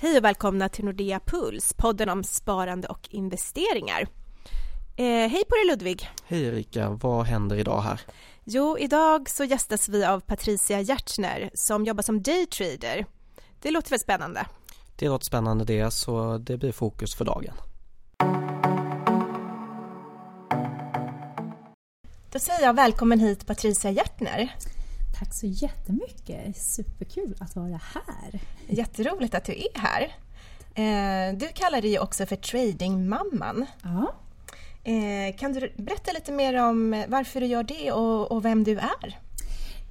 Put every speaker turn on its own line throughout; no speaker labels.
Hej och välkomna till Nordea Puls, podden om sparande och investeringar. Eh, hej på dig Ludvig!
Hej Erika, vad händer idag här?
Jo, idag så gästas vi av Patricia Hjertner som jobbar som daytrader. Det låter väl spännande?
Det låter spännande det, så det blir fokus för dagen.
Då säger jag välkommen hit Patricia Hjertner.
Tack så jättemycket! Superkul att vara här.
Jätteroligt att du är här. Eh, du kallar dig också för tradingmamman.
Ja.
Eh, kan du berätta lite mer om varför du gör det och, och vem du är?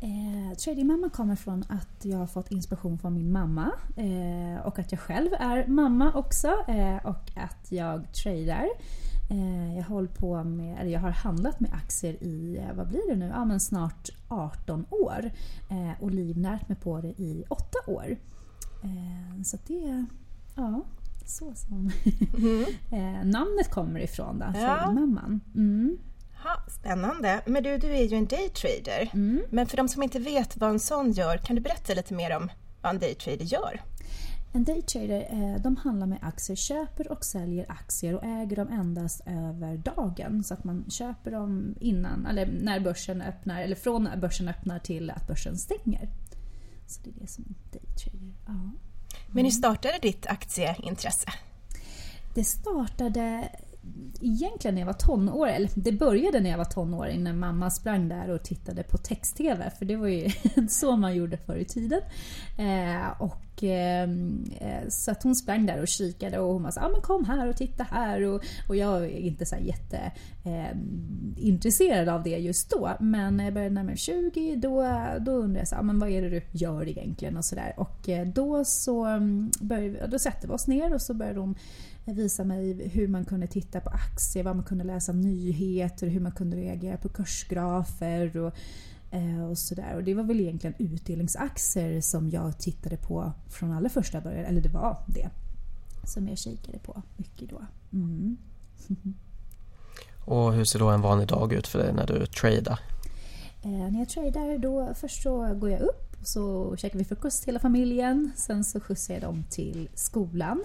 Eh, Tradingmamma kommer från att jag har fått inspiration från min mamma eh, och att jag själv är mamma också eh, och att jag tradar. Eh, jag, håller på med, eller jag har handlat med aktier i, eh, vad blir det nu, ja, men snart 18 år eh, och livnärt mig på det i 8 år. Så det är ja, så som eh, namnet kommer ifrån, då,
Ja.
Tradingmamman. Mm.
Ha, spännande. Men du, du är ju en daytrader.
Mm.
Men för de som inte vet vad en sån gör, kan du berätta lite mer om vad en daytrader gör?
En daytrader eh, de handlar med aktier, köper och säljer aktier och äger dem endast över dagen. Så att man köper dem innan, eller när börsen öppnar, eller från när börsen öppnar till att börsen stänger. Så det är det som en daytrader. Ja.
Men hur startade ditt aktieintresse?
Det startade egentligen när jag var tonåring, eller det började när jag var tonåring när mamma sprang där och tittade på text-tv för det var ju så man gjorde förr i tiden. Eh, och, Ehm, eh, så att hon sprang där och kikade och hon var så ah, men kom här och titta här. Och, och jag är inte så jätteintresserad jätte eh, intresserad av det just då. Men när jag började närma mig 20 då, då undrade jag så, ah, men vad är det du gör egentligen? och sådär och eh, då så mm, började, då sätter vi oss ner och så började hon visa mig hur man kunde titta på aktier, vad man kunde läsa nyheter, hur man kunde reagera på kursgrafer och, och sådär. Och det var väl egentligen utdelningsaktier som jag tittade på från allra första början, eller det var det. Som jag kikade på mycket då. Mm.
Och hur ser då en vanlig dag ut för dig när du tradar?
Eh, när jag tradar då först så går jag upp och så käkar vi frukost hela familjen. Sen så skjutsar jag dem till skolan.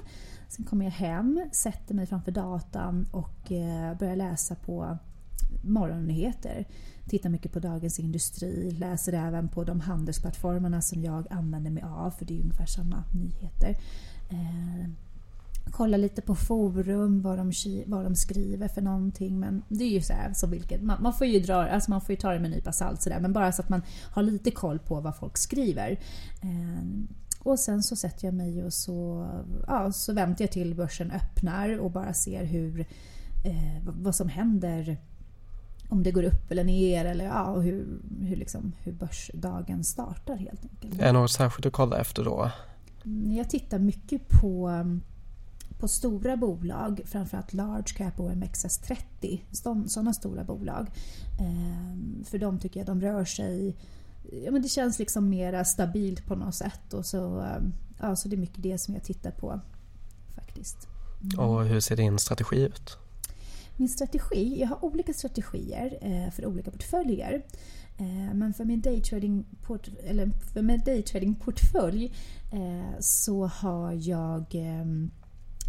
Sen kommer jag hem, sätter mig framför datan och eh, börjar läsa på morgonnyheter. Tittar mycket på Dagens Industri, läser även på de handelsplattformarna som jag använder mig av för det är ungefär samma nyheter. Eh, kollar lite på forum, vad de, vad de skriver för någonting. Men det är ju så här, så vilket, man, man får ju dra, alltså man får ju ta det med en nypa salt sådär, men bara så att man har lite koll på vad folk skriver. Eh, och sen så sätter jag mig och så, ja, så väntar jag till börsen öppnar och bara ser hur, eh, vad som händer. Om det går upp eller ner eller ja, och hur, hur, liksom, hur börsdagen startar helt enkelt.
Är det något särskilt du kollar efter då?
Mm, Jag tittar mycket på, på stora bolag, framförallt large cap och OMXS30. Sådana stora bolag. Ehm, För de tycker jag de rör sig... Ja, men det känns liksom mera stabilt på något sätt. Och så, ehm, ja, så det är mycket det som jag tittar på faktiskt.
Och hur ser din strategi ut?
Min strategi, jag har olika strategier eh, för olika portföljer. Eh, men för min daytrading port, eller för min daytrading-portfölj eh, så har jag ehm,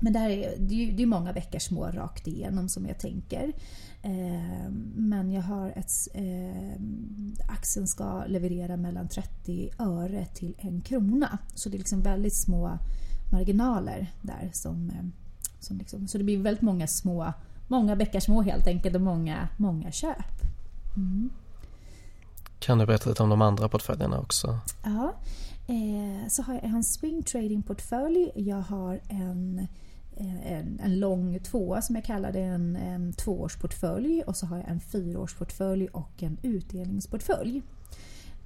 men där är, det är ju det är många veckors små rakt igenom som jag tänker. Eh, men jag har ett... Eh, aktien ska leverera mellan 30 öre till en krona. Så det är liksom väldigt små marginaler där. Som, ehm, som liksom, så det blir väldigt många små, många bäckar små helt enkelt och många, många köp. Mm.
Kan du berätta lite om de andra portföljerna också?
Ja, eh, så har jag en swing trading portfölj. Jag har en, eh, en, en lång tvåa som jag kallar det, en, en tvåårsportfölj. Och så har jag en fyraårsportfölj och en utdelningsportfölj.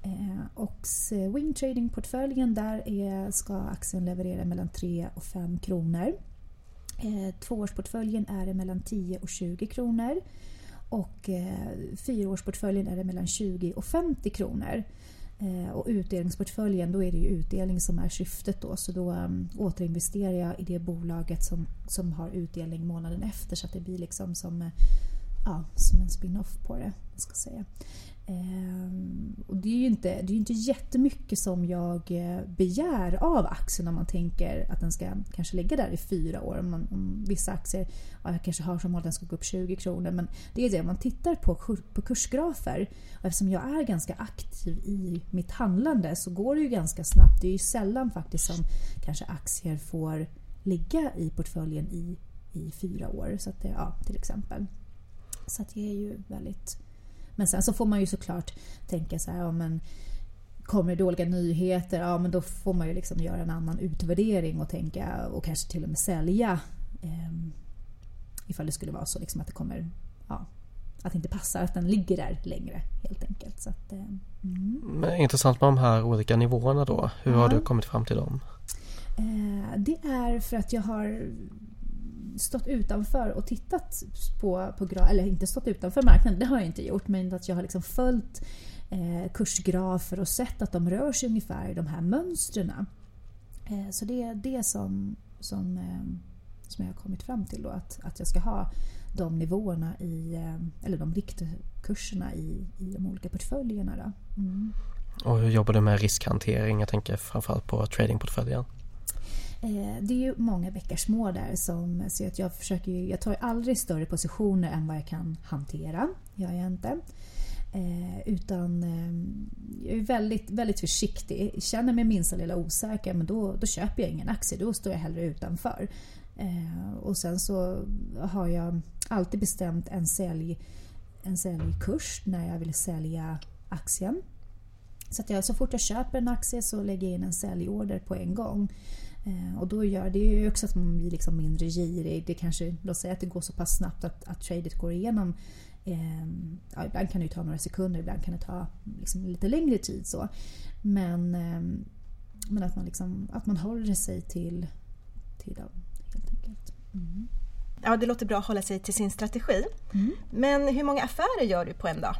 Eh, och swing trading portföljen där är, ska aktien leverera mellan 3 och 5 kronor. Eh, tvåårsportföljen är det mellan 10 och 20 kronor. Och eh, fyraårsportföljen är det mellan 20 och 50 kronor. Eh, och utdelningsportföljen, då är det ju utdelning som är syftet då. Så då um, återinvesterar jag i det bolaget som, som har utdelning månaden efter så att det blir liksom som eh, ja, som en spin-off på det. Ska säga. Eh, det är ju inte, det är inte jättemycket som jag eh, begär av aktien om man tänker att den ska kanske ligga där i fyra år. Om, man, om vissa aktier, ja, jag kanske har som mål att den ska gå upp 20 kronor. Men det är det, om man tittar på, på kursgrafer och eftersom jag är ganska aktiv i mitt handlande så går det ju ganska snabbt. Det är ju sällan faktiskt som kanske aktier får ligga i portföljen i, i fyra år. Så att det, ja, till exempel. Så att det är ju väldigt men sen så får man ju såklart tänka så här, ja, men kommer det dåliga nyheter, ja men då får man ju liksom göra en annan utvärdering och tänka och kanske till och med sälja. Eh, ifall det skulle vara så liksom att det kommer, ja, att det inte passar att den ligger där längre helt enkelt. Så att, eh,
mm. Men intressant med de här olika nivåerna då. Hur ja. har du kommit fram till dem?
Eh, det är för att jag har stått utanför och tittat på, på eller inte stått utanför marknaden, det har jag inte gjort, men att jag har liksom följt eh, kursgrafer och sett att de rör sig ungefär i de här mönstren. Eh, så det är det som, som, eh, som jag har kommit fram till då, att, att jag ska ha de nivåerna i, eh, eller de riktkurserna i, i de olika portföljerna. Då. Mm.
Och hur jobbar du med riskhantering? Jag tänker framförallt på tradingportföljen.
Eh, det är ju många bäckar små där som så att jag försöker jag tar aldrig större positioner än vad jag kan hantera. gör jag inte. Eh, utan eh, jag är väldigt, väldigt försiktig. Känner mig minsta lilla osäker men då, då köper jag ingen aktie. Då står jag hellre utanför. Eh, och sen så har jag alltid bestämt en, sälj, en säljkurs när jag vill sälja aktien. Så, att jag, så fort jag köper en aktie så lägger jag in en säljorder på en gång. Eh, och då gör det ju också att man blir liksom mindre girig. Det kanske, låt säga att det går så pass snabbt att, att tradet går igenom. Eh, ja, ibland kan det ta några sekunder, ibland kan det ta liksom lite längre tid. så. Men, eh, men att, man liksom, att man håller sig till, till dem helt enkelt. Mm.
Ja, det låter bra att hålla sig till sin strategi. Mm. Men hur många affärer gör du på en dag?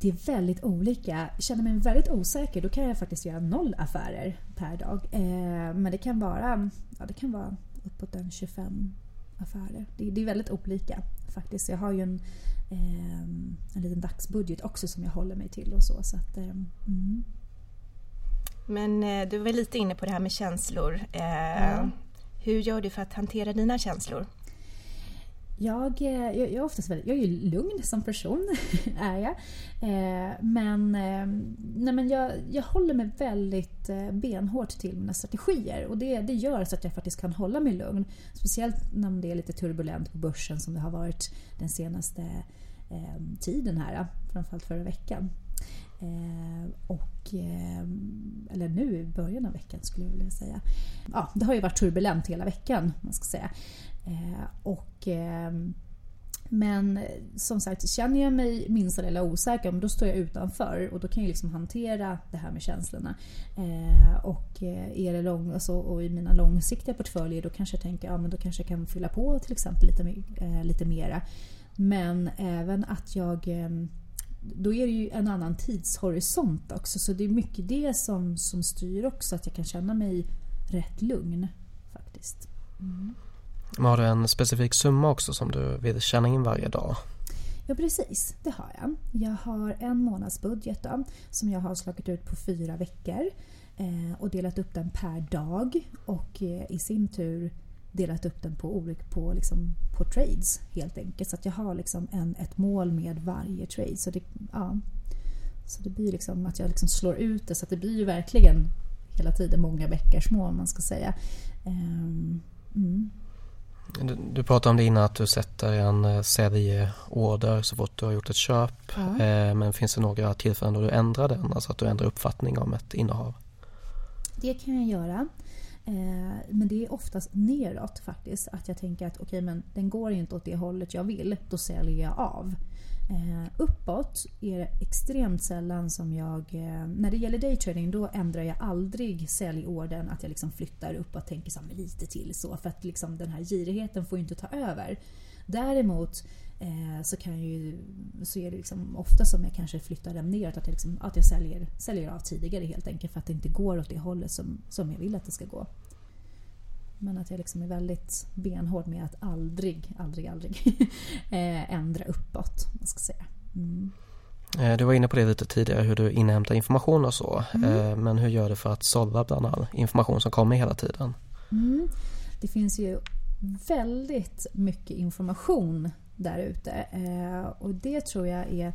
Det är väldigt olika. Känner mig väldigt osäker då kan jag faktiskt göra noll affärer per dag. Eh, men det kan vara, ja, det kan vara uppåt en 25 affärer. Det, det, är väldigt olika faktiskt. Jag har ju en, eh, en liten dagsbudget också som jag håller mig till och så. så att, eh, mm.
Men eh, du var lite inne på det här med känslor. Eh, ja. Hur gör du för att hantera dina känslor?
Jag, eh, jag, jag, är oftast väldigt, jag är ju lugn som person, är jag. Eh, men, eh, nej, men jag, jag håller mig väldigt eh, benhårt till mina strategier och det, det gör så att jag faktiskt kan hålla mig lugn. Speciellt när det är lite turbulent på börsen som det har varit den senaste eh, tiden här, framförallt förra veckan. Eh, och, eh, eller nu i början av veckan skulle jag vilja säga. Ja, det har ju varit turbulent hela veckan. Man ska säga. Eh, och, eh, men som sagt, känner jag mig minsta lilla osäker, då står jag utanför och då kan jag liksom hantera det här med känslorna. Eh, och eh, är det lång, alltså, och i mina långsiktiga portföljer då kanske jag tänker ja, men då kanske jag kan fylla på till exempel lite, eh, lite mera. Men även att jag ehm, då är det ju en annan tidshorisont också så det är mycket det som, som styr också att jag kan känna mig rätt lugn faktiskt. Mm.
Har du en specifik summa också som du vill tjäna in varje dag?
Ja precis, det har jag. Jag har en månadsbudget då, som jag har slagit ut på fyra veckor eh, och delat upp den per dag och eh, i sin tur delat upp den på, olika, på, liksom, på trades helt enkelt. Så att jag har liksom en, ett mål med varje trade. Så det, ja, så det blir liksom att jag liksom slår ut det så att det blir ju verkligen hela tiden många bäckar små om man ska säga. Eh,
mm. Du, du pratade om det innan att du sätter en eh, säljorder så fort du har gjort ett köp. Eh, men finns det några tillfällen då du ändrar den, alltså att du ändrar uppfattning om ett innehav?
Det kan jag göra. Eh, men det är oftast neråt faktiskt. Att jag tänker att okej okay, men den går inte åt det hållet jag vill. Då säljer jag av. Eh, uppåt är det extremt sällan som jag... Eh, när det gäller daytrading då ändrar jag aldrig säljorden. Att jag liksom flyttar upp och tänker så lite till så. För att liksom den här girigheten får ju inte ta över. Däremot eh, så, kan ju, så är det liksom ofta som jag kanske flyttar den neråt. Att jag, liksom, att jag säljer, säljer av tidigare helt enkelt. För att det inte går åt det hållet som, som jag vill att det ska gå. Men att jag liksom är väldigt benhård med att aldrig, aldrig, aldrig eh, ändra uppåt. Man ska säga. Mm.
Eh, du var inne på det lite tidigare hur du inhämtar information och så. Mm. Men hur gör du för att sålla bland all information som kommer hela tiden?
Mm. Det finns ju väldigt mycket information där ute och det tror jag är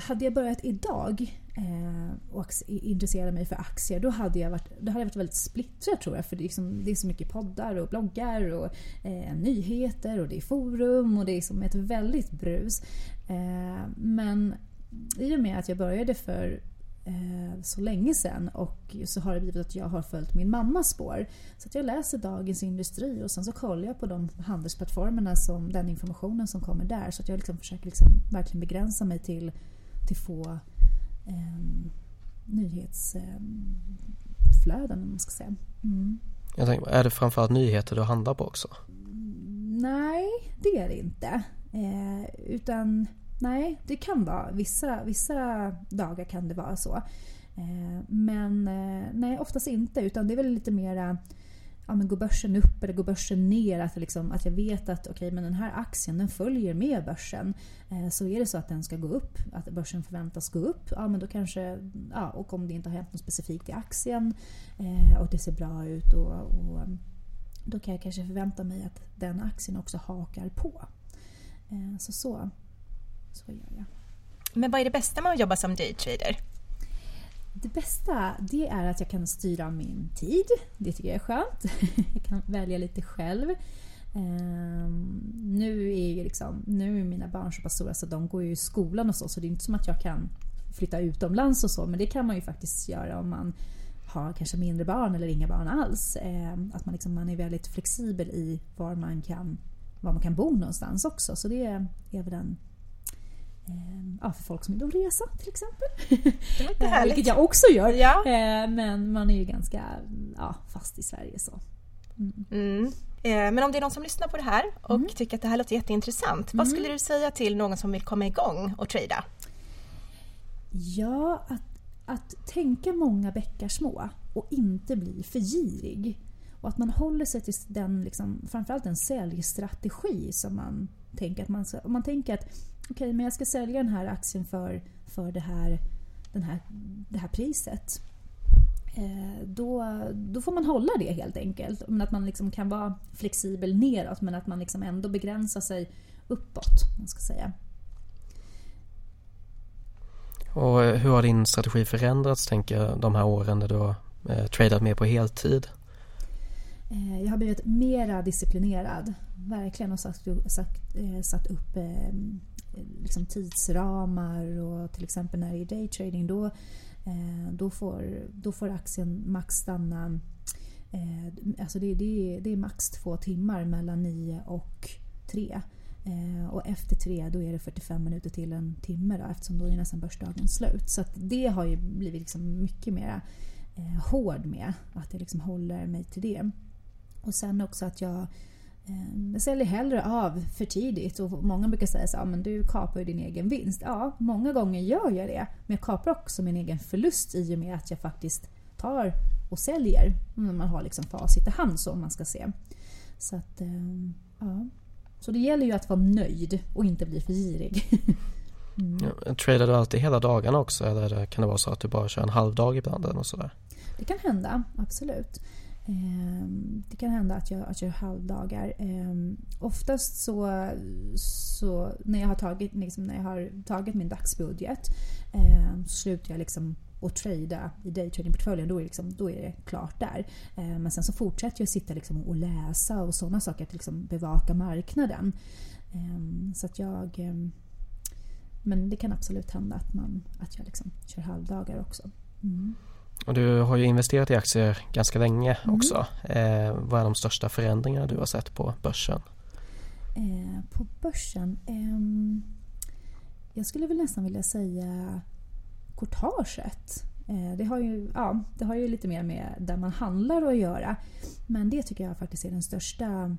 hade jag börjat idag eh, Eh, och intresserade mig för aktier då hade jag varit, då hade jag varit väldigt splittrad tror jag. För det är, liksom, det är så mycket poddar och bloggar och eh, nyheter och det är forum och det är som ett väldigt brus. Eh, men i och med att jag började för eh, så länge sedan och så har det blivit att jag har följt min mammas spår. Så att jag läser Dagens Industri och sen så kollar jag på de handelsplattformarna som den informationen som kommer där. Så att jag liksom försöker liksom verkligen begränsa mig till till få eh, nyhetsflöden, om man ska säga. Mm.
Jag tänker, är det framförallt nyheter du handlar på också?
Nej, det är det inte. Eh, utan nej, det kan vara. Vissa, vissa dagar kan det vara så. Eh, men eh, nej, oftast inte. Utan det är väl lite mera ja, men går börsen upp eller går börsen ner? Att, liksom, att jag vet att okay, men den här aktien den följer med börsen. Eh, så är det så att den ska gå upp, att börsen förväntas gå upp, ja men då kanske, ja, och om det inte har hänt något specifikt i aktien eh, och det ser bra ut och, och, då kan jag kanske förvänta mig att den aktien också hakar på. Eh, så, så så gör jag.
Men vad är det bästa med att jobba som daytrader?
Det bästa det är att jag kan styra min tid. Det tycker jag är skönt. Jag kan välja lite själv. Um, nu är ju liksom, nu är mina barn så pass stora så de går ju i skolan och så, så det är inte som att jag kan flytta utomlands och så, men det kan man ju faktiskt göra om man har kanske mindre barn eller inga barn alls. Um, att man, liksom, man är väldigt flexibel i var man kan, var man kan bo någonstans också. Så det är väl en ja, för folk som vill resa till exempel.
Det låter eh, härligt.
Vilket jag också gör.
Ja.
Eh, men man är ju ganska ja, fast i Sverige så.
Mm. Mm. Men om det är någon som lyssnar på det här och mm. tycker att det här låter jätteintressant. Vad skulle mm. du säga till någon som vill komma igång och trada?
Ja, att, att tänka många bäckar små och inte bli för girig. Och att man håller sig till den, liksom, framförallt en säljstrategi som man tänker att man ska, om man tänker att okej, okay, men jag ska sälja den här aktien för, för det, här, den här, det här priset. Eh, då, då får man hålla det helt enkelt. Men att man liksom kan vara flexibel neråt men att man liksom ändå begränsar sig uppåt. Man ska säga.
Och eh, hur har din strategi förändrats tänker jag de här åren när du har eh, tradat mer på heltid?
Eh, jag har blivit mera disciplinerad. Verkligen och satt, satt, eh, satt upp eh, liksom tidsramar och till exempel när det är daytrading då, eh, då, får, då får aktien max stanna eh, Alltså det, det, det är max två timmar mellan nio och tre. Eh, och efter tre då är det 45 minuter till en timme då, eftersom då är nästan börsdagen slut. Så det har ju blivit liksom mycket mer eh, hård med. Att jag liksom håller mig till det. Och sen också att jag eh, säljer hellre av för tidigt och många brukar säga så men du kapar ju din egen vinst. Ja, många gånger gör jag det. Men jag kapar också min egen förlust i och med att jag faktiskt tar och säljer. När man har liksom facit i hand så om man ska se. Så att, eh, ja. Så det gäller ju att vara nöjd och inte bli för girig.
mm. ja, tradar du alltid hela dagarna också eller kan det vara så att du bara kör en halv dag ibland eller sådär?
Det kan hända, absolut. Ehm, det kan hända att jag, att jag gör halvdagar. Ehm, oftast så, så när, jag har tagit, liksom när jag har tagit min dagsbudget ehm, så slutar jag liksom att trada i daytradingportföljen, då är, liksom, då är det klart där. Men sen så fortsätter jag sitta liksom och läsa och sådana saker, att liksom bevaka marknaden. Så att jag... Men det kan absolut hända att, man, att jag liksom kör halvdagar också. Mm.
Och du har ju investerat i aktier ganska länge mm. också. Eh, vad är de största förändringarna du har sett på börsen?
Eh, på börsen? Eh, jag skulle väl nästan vilja säga courtaget. Eh, det, har ju, ja, det har ju lite mer med där man handlar att göra. Men det tycker jag faktiskt är den största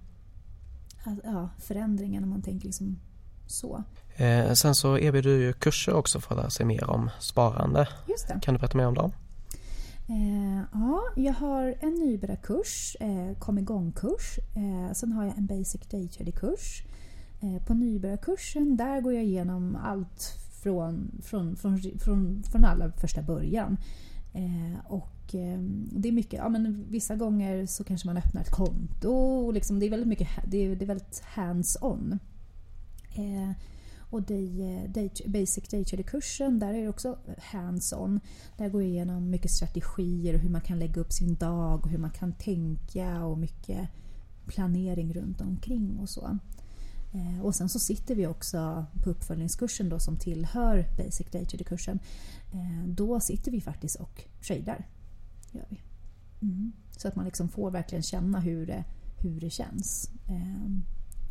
ja, förändringen om man tänker liksom så.
Eh, sen så erbjuder du ju kurser också för att lära sig mer om sparande.
Just det.
Kan du berätta mer om dem?
Eh, ja, jag har en nybörjarkurs, eh, kom igång-kurs. Eh, sen har jag en basic daytrader-kurs. Eh, på nybörjarkursen där går jag igenom allt från, från, från, från, från allra första början. Eh, och eh, det är mycket, ja men vissa gånger så kanske man öppnar ett konto och liksom, det är väldigt mycket, det är, det är väldigt hands-on. Eh, och day, eh, day, Basic Daytrader-kursen, där är det också hands-on. Där går jag igenom mycket strategier och hur man kan lägga upp sin dag och hur man kan tänka och mycket planering runt omkring och så. Eh, och sen så sitter vi också på uppföljningskursen då som tillhör Basic Daytrader-kursen. Eh, då sitter vi faktiskt och tradar. Gör vi. Mm. Så att man liksom får verkligen känna hur det, hur det känns.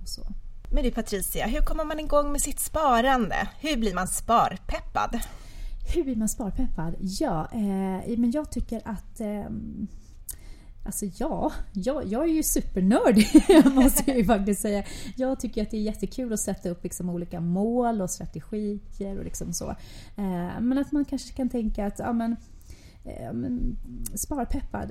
Och så.
Men du Patricia, hur kommer man igång med sitt sparande? Hur blir man sparpeppad?
Hur blir man sparpeppad? Ja, eh, men jag tycker att eh, Alltså ja, jag, jag är ju supernördig måste jag ju faktiskt säga. Jag tycker att det är jättekul att sätta upp liksom olika mål och strategier och liksom så. Eh, men att man kanske kan tänka att ja, men, eh, sparpeppad,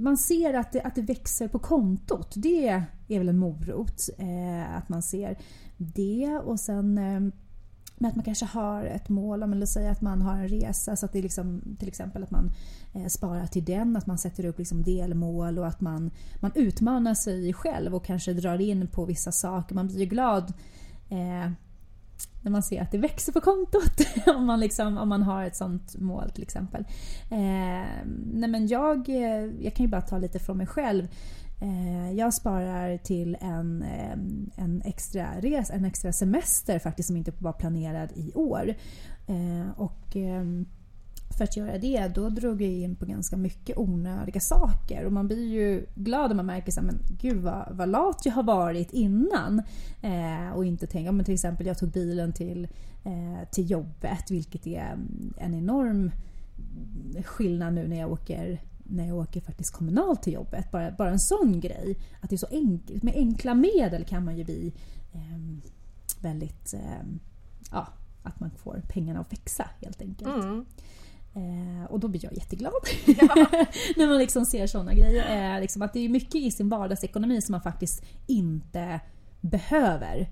man ser att det, att det växer på kontot. Det är väl en morot. Eh, att man ser det och sen men att man kanske har ett mål, om man säger att man har en resa så att det är liksom, till exempel att man eh, sparar till den, att man sätter upp liksom delmål och att man, man utmanar sig själv och kanske drar in på vissa saker. Man blir ju glad eh, när man ser att det växer på kontot om, man liksom, om man har ett sånt mål till exempel. Eh, nej men jag, eh, jag kan ju bara ta lite från mig själv. Eh, jag sparar till en, ehm, en, extra res, en extra semester faktiskt som inte var planerad i år. Eh, och ehm, för att göra det då drog jag in på ganska mycket onödiga saker och man blir ju glad om man märker så men gud vad, vad lat jag har varit innan. Eh, och inte tänka, men till exempel jag tog bilen till, eh, till jobbet vilket är mm, en enorm skillnad nu när jag åker när jag åker faktiskt kommunalt till jobbet. Bara, bara en sån grej. Att det är så enkelt. Med enkla medel kan man ju bli eh, väldigt... Eh, ja, att man får pengarna att växa helt enkelt. Mm. Eh, och då blir jag jätteglad. Ja. när man liksom ser såna grejer. Eh, liksom att det är mycket i sin vardagsekonomi som man faktiskt inte behöver.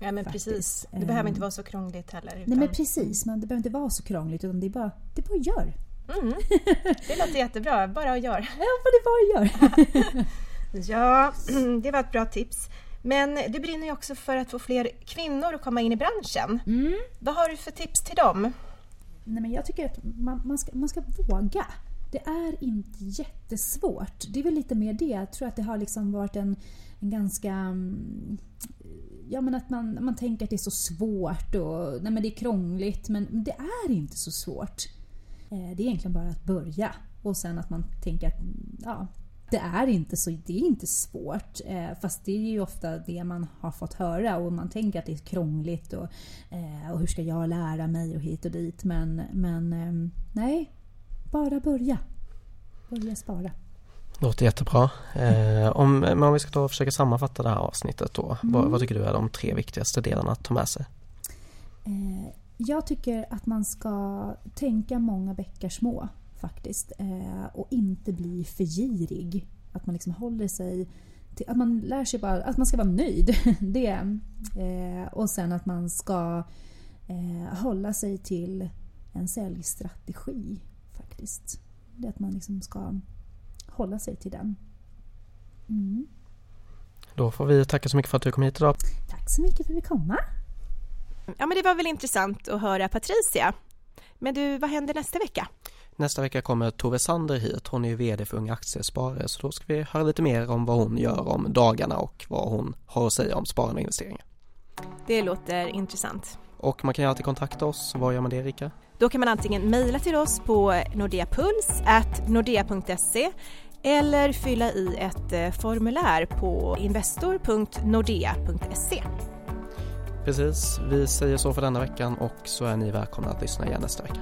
Ja men faktiskt. precis. Det behöver inte vara så krångligt heller. Utan...
Nej men precis, men det behöver inte vara så krångligt utan det är bara, det är bara gör.
Mm. Det låter jättebra, bara att göra.
Ja, det bara gör.
ja, det var ett bra tips. Men du brinner ju också för att få fler kvinnor att komma in i branschen. Mm. Vad har du för tips till dem?
Nej, men jag tycker att man, man, ska, man ska våga. Det är inte jättesvårt. Det är väl lite mer det. Jag tror att det har liksom varit en, en ganska... Mm, ja, men att man, man tänker att det är så svårt och nej, men det är krångligt. Men det är inte så svårt. Eh, det är egentligen bara att börja och sen att man tänker att mm, ja, det är inte så det är inte svårt. Eh, fast det är ju ofta det man har fått höra och man tänker att det är krångligt och, eh, och hur ska jag lära mig och hit och dit. Men, men ehm, nej, bara börja. Börja spara.
Låter jättebra. Eh, om, men om vi ska ta och försöka sammanfatta det här avsnittet då. Mm. Vad, vad, tycker du är de tre viktigaste delarna att ta med sig?
Eh, jag tycker att man ska tänka många bäckar små faktiskt. Eh, och inte bli för girig. Att man liksom håller sig till, att man lär sig bara att man ska vara nöjd. det. Eh, och sen att man ska eh, hålla sig till en säljstrategi faktiskt. Det att man liksom ska hålla sig till den.
Mm. Då får vi tacka så mycket för att du kom hit idag.
Tack så mycket för att vi komma.
Ja, men det var väl intressant att höra Patricia. Men du, vad händer nästa vecka?
Nästa vecka kommer Tove Sander hit. Hon är ju VD för Unga Aktiesparare så då ska vi höra lite mer om vad hon gör om dagarna och vad hon har att säga om sparande och investeringar.
Det låter intressant.
Och man kan ju alltid kontakta oss. Vad gör man det Rika?
Då kan man antingen mejla till oss på nordeapuls.nordea.se eller fylla i ett eh, formulär på investor.nordea.se.
Precis, vi säger så för denna veckan och så är ni välkomna att lyssna igen nästa vecka.